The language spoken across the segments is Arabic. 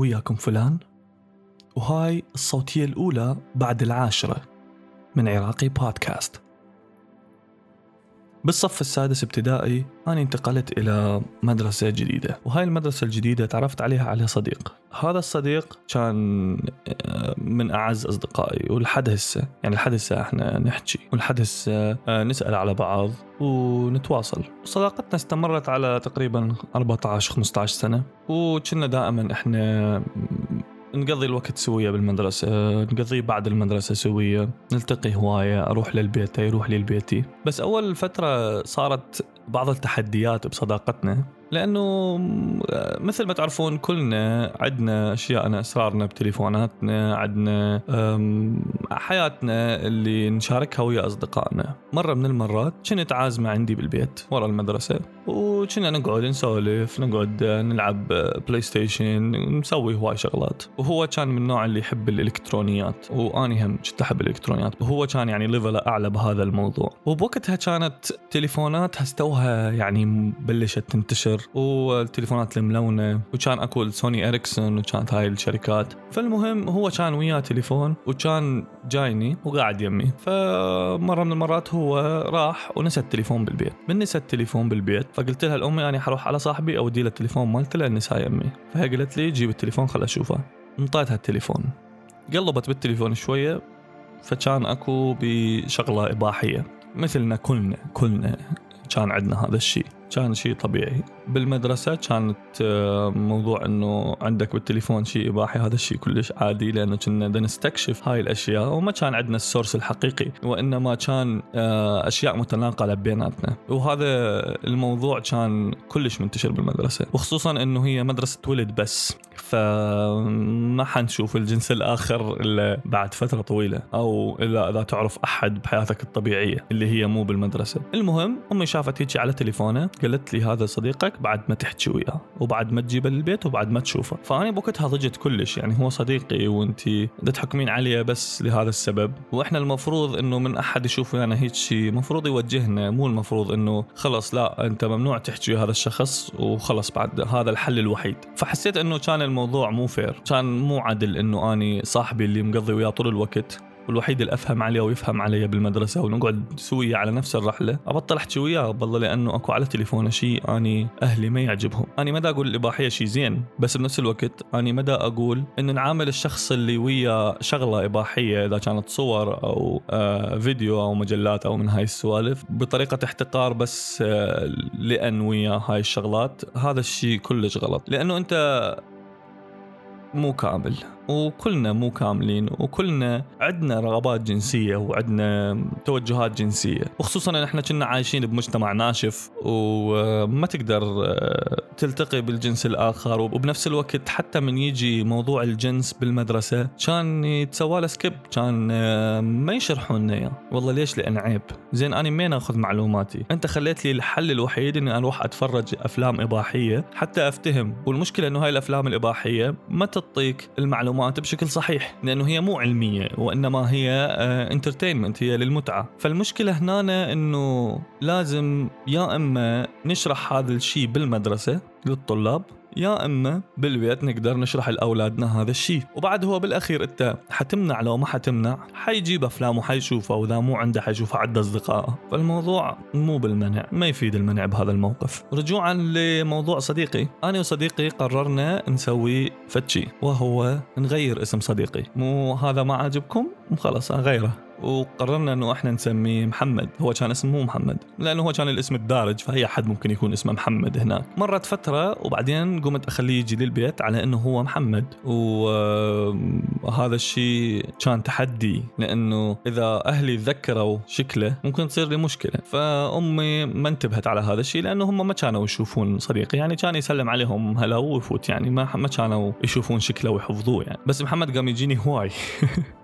وياكم فلان؟ وهاي الصوتية الأولى بعد العاشرة من عراقي بودكاست. بالصف السادس ابتدائي أنا انتقلت إلى مدرسة جديدة وهاي المدرسة الجديدة تعرفت عليها على صديق. هذا الصديق كان آه، من أعز أصدقائي ولحد هسه يعني لحد هسه إحنا نحكي ولحد هسه آه، نسأل على بعض ونتواصل. صداقتنا استمرت على تقريبا 14 15 سنة وكنا دائما إحنا نقضي الوقت سوية بالمدرسة نقضيه بعد المدرسة سوية نلتقي هواية أروح للبيت يروح للبيتي بس أول فترة صارت بعض التحديات بصداقتنا لأنه مثل ما تعرفون كلنا عندنا أشياءنا أسرارنا بتليفوناتنا عندنا حياتنا اللي نشاركها ويا أصدقائنا. مرة من المرات كنت عازمة عندي بالبيت ورا المدرسة وكنا نقعد نسولف نقعد نلعب PlayStation نسوي هواي شغلات. وهو كان من النوع اللي يحب الإلكترونيات وأني هم كنت أحب الإلكترونيات. وهو كان يعني level أعلى بهذا الموضوع. وبوقتها كانت تليفوناتها استوها يعني بلشت تنتشر والتليفونات الملونة وكان أكو Sony Ericsson وكانت هاي الشركات. فالمهم هو كان وياه تليفون وكان جايني وقاعد يمي. فمرة من المرات هو راح ونسى التليفون بالبيت. من نسى التليفون بالبيت فقلت لها لامي أنا حروح على صاحبي أودي له التليفون مالته لأن نسى يمي فهي قالت لي جيب التليفون خل أشوفه. انطيتها التليفون. قلبت بالتليفون شوية فكان أكو بشغلة إباحية. مثلنا كلنا كلنا. كان عندنا هذا الشيء. كان شيء طبيعي. بالمدرسة كانت آه، موضوع إنه عندك بالتليفون شيء إباحي هذا الشيء كلش عادي لأنه كنا نستكشف هاي الأشياء وما كان عندنا السورس الحقيقي وإنما كان آه، أشياء متناقلة بيناتنا. وهذا الموضوع كان كلش منتشر بالمدرسة وخصوصا إنه هي مدرسة ولد بس. فما حنشوف الجنس الآخر إلا بعد فترة طويلة أو إلا إذا تعرف أحد بحياتك الطبيعية اللي هي مو بالمدرسة. المهم أمي شافت هيجي على تليفونه قالت لي هذا صديقك بعد ما تحكي وياه وبعد ما تجيبه للبيت وبعد ما تشوفه. فأنا بوقتها ضجت كلش يعني هو صديقي وانت تحكمين عليه بس لهذا السبب. وإحنا المفروض إنه من أحد يشوف ويانا هيك شيء المفروض يوجهنا مو المفروض إنه خلص لا أنت ممنوع تحكي هذا الشخص وخلص بعد هذا الحل الوحيد. فحسيت إنه كان الموضوع مو فير كان مو عدل إنه أني صاحبي اللي مقضي وياه طول الوقت. والوحيد اللي أفهم عليه ويفهم علي بالمدرسة ونقعد سوية على نفس الرحلة. أبطل أحكي وياه بالله لأنه أكو على تليفونه شيء أني أهلي ما يعجبهم. أني ما أقول الإباحية شيء زين بس بنفس الوقت أني ما أقول انه نعامل الشخص اللي ويا شغلة إباحية إذا كانت صور أو آه فيديو أو مجلات أو من هاي السوالف بطريقة احتقار بس آه لأن ويا هاي الشغلات هذا الشيء كلش غلط. لأنه أنت مو كامل. وكلنا مو كاملين وكلنا عندنا رغبات جنسية وعندنا توجهات جنسية. وخصوصا إن إحنا كنا عايشين بمجتمع ناشف وما تقدر آه، تلتقي بالجنس الآخر. وبنفس الوقت حتى من يجي موضوع الجنس بالمدرسة كان يتسوى له سكيب كان آه، ما يشرحون لنا إياه. والله ليش لأن عيب؟ زين أنا مين آخذ معلوماتي؟ أنت خليت لي الحل الوحيد إني أروح أتفرج أفلام إباحية حتى أفتهم. والمشكلة إنه هاي الأفلام الإباحية ما تعطيك المعلومات بشكل صحيح لأنه هي مو علمية وإنما هي انترتينمنت آه، هي للمتعة. فالمشكلة هنا إنه لازم يا إما نشرح هذا الشيء بالمدرسة للطلاب يا اما بالبيت نقدر نشرح لأولادنا هذا الشيء وبعد هو بالأخير أنت حتمنع لو ما حتمنع؟ حيجيب افلام وحيشوفه وإذا مو عنده حيشوفه عند أصدقائه. فالموضوع مو بالمنع ما يفيد المنع بهذا الموقف. رجوعا لموضوع صديقي. أنا وصديقي قررنا نسوي فتشي وهو نغير اسم صديقي. مو هذا ما عاجبكم؟ خلاص أغيره. وقررنا إنه إحنا نسميه محمد. هو كان اسمه مو محمد لأنه هو كان الاسم الدارج فاي احد ممكن يكون اسمه محمد هناك. مرت فترة وبعدين قمت أخليه يجي للبيت على إنه هو محمد. وهذا الشيء كان تحدي لأنه إذا أهلي تذكروا شكله ممكن تصير لي مشكلة. فأمي ما انتبهت على هذا الشيء لأنه هم ما كانوا يشوفون صديقي. يعني كان يسلم عليهم هلا ويفوت يعني ما ما كانوا يشوفون شكله ويحفظوه يعني. بس محمد قام يجيني هواي.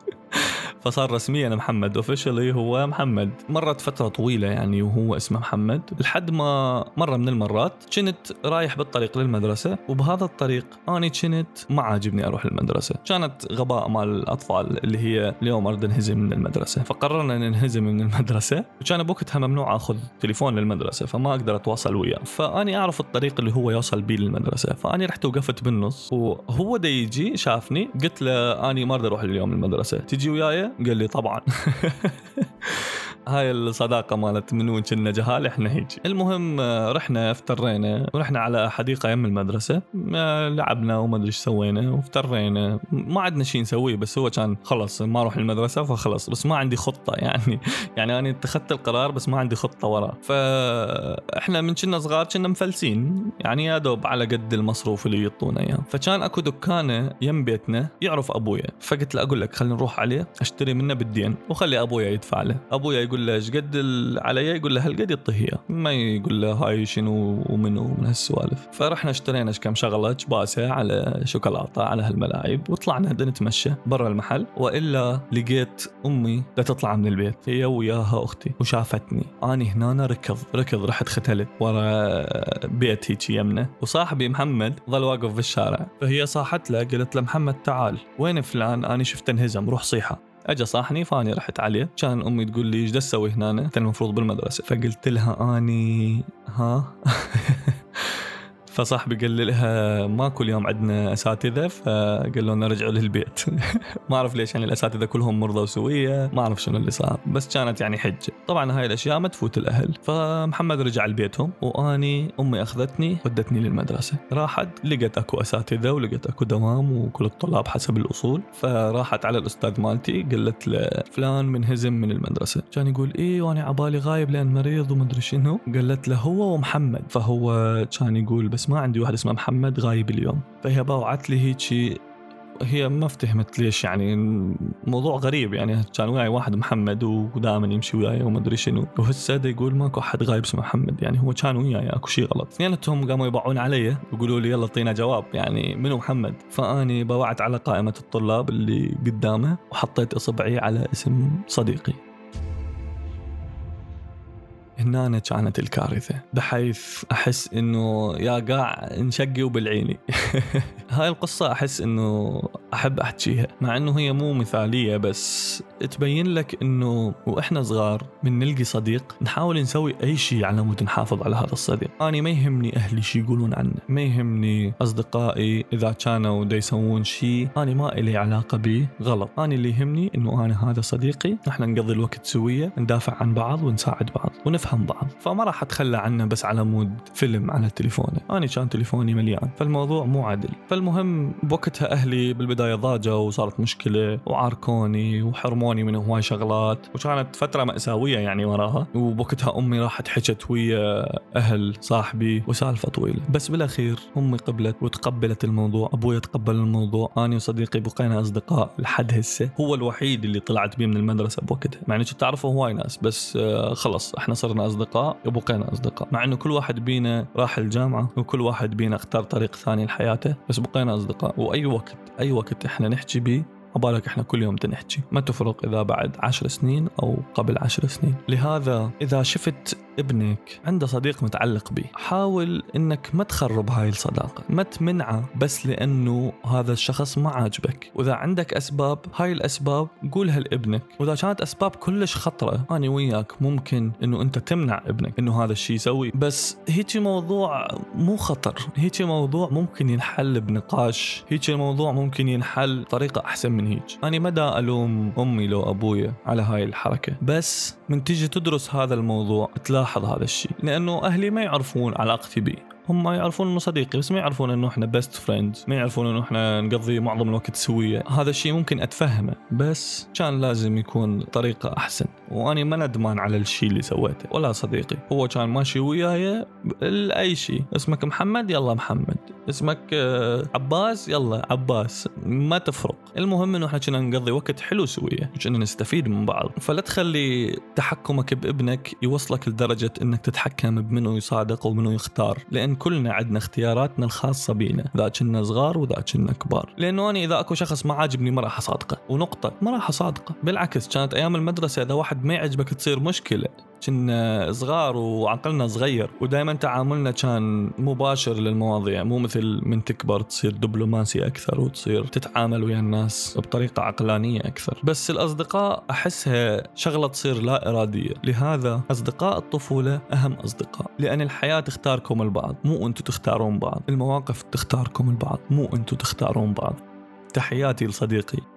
فصار رسميا محمد. اوفيشلي هو محمد. مرت فترة طويلة يعني وهو اسمه محمد. لحد ما مرة من المرات كنت رايح بالطريق للمدرسة وبهذا الطريق اني كنت ما عاجبني أروح المدرسة كانت غباء مال الأطفال اللي هي اليوم أريد أنهزم من المدرسة. فقررنا ننهزم من المدرسة. وكان بوقتها ممنوع أخذ تليفون للمدرسة فما أقدر أتواصل وياه. فأني أعرف الطريق اللي هو يوصل بيه للمدرسة. فأني رحت وقفت بالنص وهو دا يجي شافني. قلت له أني ما أريد أروح اليوم المدرسة تجي وياي؟ قال لي طبعا. هاي الصداقة مالت من وين كنا جهال إحنا هيك. المهم رحنا افترينا ورحنا على حديقة يم المدرسة. آه، لعبنا وما أدري إيش سوينا وافترينا. ما عندنا شيء نسويه بس هو كان خلص ما أروح المدرسة فخلص بس ما عندي خطة يعني يعني أنا اتخذت القرار بس ما عندي خطة وراه فاحنا من كنا صغار كنا مفلسين. يعني يا دوب على قد المصروف اللي يعطونا إياه. فكان أكو دكانة يم بيتنا يعرف أبويا. فقلت له أقول لك خلينا نروح عليه أشتري منه بالدين وخلي أبويا يدفع له. أبويا يقول يقول له إيش قد علي يقول له هالقد يعطيه ما يقول له هاي شنو ومنو من هالسوالف. فرحنا اشترينا كم شغلة جباسة على شوكولاتة على هالملاعب وطلعنا نتمشى برا المحل وإلا لقيت أمي لا تطلع من البيت هي وياها أختي وشافتني. اني هنا ركض ركض رحت ختلت ورا بيت هيك يمنا. وصاحبي محمد ظل واقف بالشارع فهي صاحت له قالت له محمد تعال وين فلان؟ اني شفته انهزم روح صيحة. اجى صاحني فأني رحت عليه. كان أمي تقول لي إيش تسوي هنا؟ انت المفروض بالمدرسة. فقلت لها أني ها؟ فصاحبي قال لها ما كل يوم عندنا أساتذة فقال لنا رجعوا للبيت. ما أعرف ليش يعني الأساتذة كلهم مرضى وسوية ما أعرف شنو اللي صار بس كانت يعني حجة. طبعا هاي الأشياء ما تفوت الأهل. فمحمد رجع لبيتهم وأني أمي أخذتني ودتني للمدرسة. راحت لقت أكو أساتذة ولقت أكو دوام وكل الطلاب حسب الأصول. فراحت على الأستاذ مالتي قالت له فلان منهزم من المدرسة. كان يقول إيه وأنا عبالي غايب لأن مريض ومدري شنو. قالت له هو ومحمد. فهو كان يقول بس ما عندي واحد اسمه محمد غايب اليوم. فهي باوعت لي هيك هي ما افتهمت ليش يعني موضوع غريب يعني. كان وياي واحد محمد ودائما يمشي وياي وما أدري شنو. وهسه يقول ماكو أحد غايب اسمه محمد يعني. هو كان وياي أكو شيء غلط. اثنيناتهم قاموا يبعون علي يقولوا لي يلا اعطينا جواب يعني. منو محمد؟ فأني بوعت على قائمة الطلاب اللي قدامه وحطيت إصبعي على اسم صديقي. هنا كانت الكارثة بحيث أحس إنه يا قاع انشقي وابلعيني. هاي القصة أحس إنه أحب أحكيها مع إنه هي مو مثالية بس تبين لك إنه وإحنا صغار من نلقي صديق نحاول نسوي أي شيء على مود نحافظ على هذا الصديق. أنا ما يهمني أهلي شي يقولون عنه ما يهمني أصدقائي إذا كانوا دا يسوون شيء أنا ما إلي علاقة به غلط. أنا اللي يهمني إنه أنا هذا صديقي نحن نقضي الوقت سوية ندافع عن بعض ونساعد بعض. ونفهم بعض فما راح أتخلى عنه بس على مود فيلم على تليفوني أنا كان تليفوني مليان فالموضوع مو عدل. فالمهم بوقتها أهلي بالبداية ضاجوا وصارت مشكلة وعاركوني وحرموني من هواي شغلات وكانت فترة مأساوية يعني وراها. وبوقتها أمي راحت حكت ويا أهل صاحبي وسالفة طويلة. بس بالأخير أمي قبلت وتقبلت الموضوع أبوي تقبل الموضوع أنا وصديقي بقينا أصدقاء لحد هسه. هو الوحيد اللي طلعت بيه من المدرسة بوقتها. مع اني كنت اعرفه هواي ناس بس آه، خلص إحنا صرنا أصدقاء وبقينا أصدقاء. مع إنه كل واحد بينا راح الجامعة وكل واحد بينا اختار طريق ثاني لحياته بس بقينا أصدقاء. وأي وقت أي وقت إحنا نحكي به عبالك إحنا كل يوم نحكي ما تفرق إذا بعد عشر سنين أو قبل عشر سنين. لهذا إذا شفت ابنك عنده صديق متعلق به حاول إنك ما تخرب هاي الصداقة. ما تمنعه بس لأنه هذا الشخص ما عاجبك. وإذا عندك أسباب هاي الأسباب قولها لابنك. وإذا كانت أسباب كلش خطرة أنا وياك ممكن إنه أنت تمنع ابنك إنه هذا الشيء يسوي. بس هيك موضوع مو خطر. هيك موضوع ممكن ينحل بنقاش. هيك الموضوع ممكن ينحل بطريقة أحسن من هيك. أنا ما دا ألوم أمي لو أبويا على هاي الحركة. بس من تيجي تدرس هذا الموضوع تلاحظ هذا الشيء لأنه أهلي ما يعرفون علاقتي بيه هم يعرفون إنه صديقي بس ما يعرفون إنه إحنا best friends ما يعرفون إنه إحنا نقضي معظم الوقت سوية. هذا الشيء ممكن أتفهمه بس كان لازم يكون طريقة أحسن. وأني ما ندمان على الشيء اللي سويته. ولا صديقي هو كان ماشي وياي لأي شيء اسمك محمد؟ يلا محمد. اسمك آه، عباس؟ يلا عباس. ما تفرق. المهم إنه إحنا كنا نقضي وقت حلو سوية. كنا نستفيد من بعض. فلا تخلي تحكمك بابنك يوصلك لدرجة إنك تتحكم بمنو يصادق ومنو يختار. لأن كلنا عندنا اختياراتنا الخاصة بينا. ذا كنا صغار وذا كنا كبار. لأنه أنا إذا أكو شخص ما عاجبني ما راح أصادقه. ونقطة ما راح أصادقه. بالعكس كانت أيام المدرسة إذا واحد ما يعجبك تصير مشكلة. كنا صغار وعقلنا صغير ودائما تعاملنا كان مباشر للمواضيع مو مثل من تكبر تصير دبلوماسي أكثر وتصير تتعامل ويا الناس بطريقة عقلانية أكثر. بس الأصدقاء أحسها شغلة تصير لا إرادية. لهذا أصدقاء الطفولة أهم أصدقاء لأن الحياة تختاركم البعض مو أنتم تختارون بعض. المواقف تختاركم البعض مو أنتم تختارون بعض. تحياتي لصديقي.